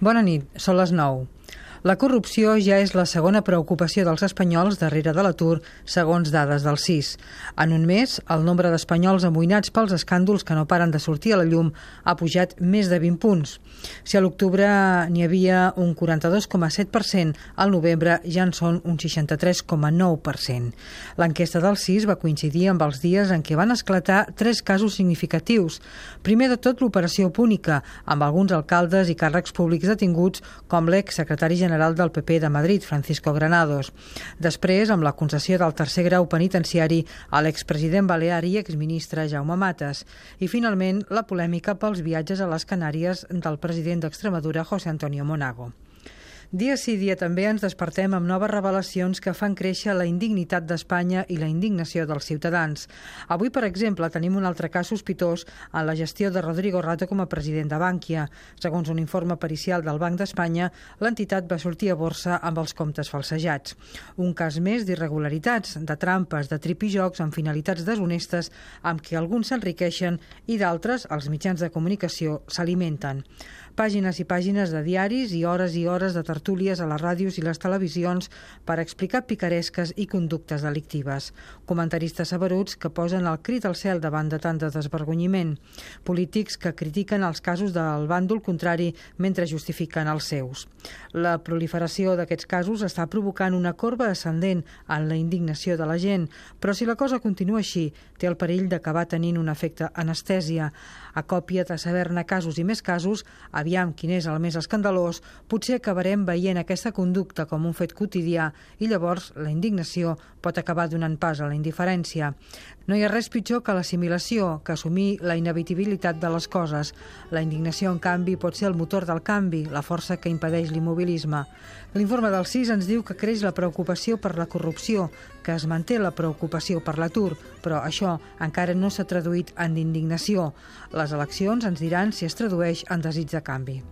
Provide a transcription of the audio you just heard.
Bona nit, són les 9. La corrupció ja és la segona preocupació dels espanyols darrere de l'atur, segons dades del CIS. En un mes, el nombre d'espanyols amoïnats pels escàndols que no paren de sortir a la llum ha pujat més de 20 punts. Si a l'octubre n'hi havia un 42,7%, al novembre ja en són un 63,9%. L'enquesta del CIS va coincidir amb els dies en què van esclatar tres casos significatius. Primer de tot, l'operació Púnica, amb alguns alcaldes i càrrecs públics detinguts, com l'exsecretari general general del PP de Madrid, Francisco Granados. Després, amb la concessió del tercer grau penitenciari a l'expresident balear i exministre Jaume Mates. I, finalment, la polèmica pels viatges a les Canàries del president d'Extremadura, José Antonio Monago. Dia sí dia també ens despertem amb noves revelacions que fan créixer la indignitat d'Espanya i la indignació dels ciutadans. Avui, per exemple, tenim un altre cas sospitós en la gestió de Rodrigo Rato com a president de Bànquia. Segons un informe pericial del Banc d'Espanya, l'entitat va sortir a borsa amb els comptes falsejats. Un cas més d'irregularitats, de trampes, de tripijocs amb finalitats deshonestes amb què alguns s'enriqueixen i d'altres, els mitjans de comunicació, s'alimenten. Pàgines i pàgines de diaris i hores i hores de a les ràdios i les televisions per explicar picaresques i conductes delictives. Comentaristes saberuts que posen el crit al cel davant de tant de desvergonyiment. Polítics que critiquen els casos del bàndol contrari mentre justifiquen els seus. La proliferació d'aquests casos està provocant una corba ascendent en la indignació de la gent, però si la cosa continua així, té el perill d'acabar tenint un efecte anestèsia. A còpia de saber-ne casos i més casos, aviam quin és el més escandalós, potser acabarem veient aquesta conducta com un fet quotidià i llavors la indignació pot acabar donant pas a la indiferència. No hi ha res pitjor que l'assimilació, que assumir la inevitabilitat de les coses. La indignació, en canvi, pot ser el motor del canvi, la força que impedeix l'immobilisme. L'informe del CIS ens diu que creix la preocupació per la corrupció, que es manté la preocupació per l'atur, però això encara no s'ha traduït en indignació. Les eleccions ens diran si es tradueix en desig de canvi.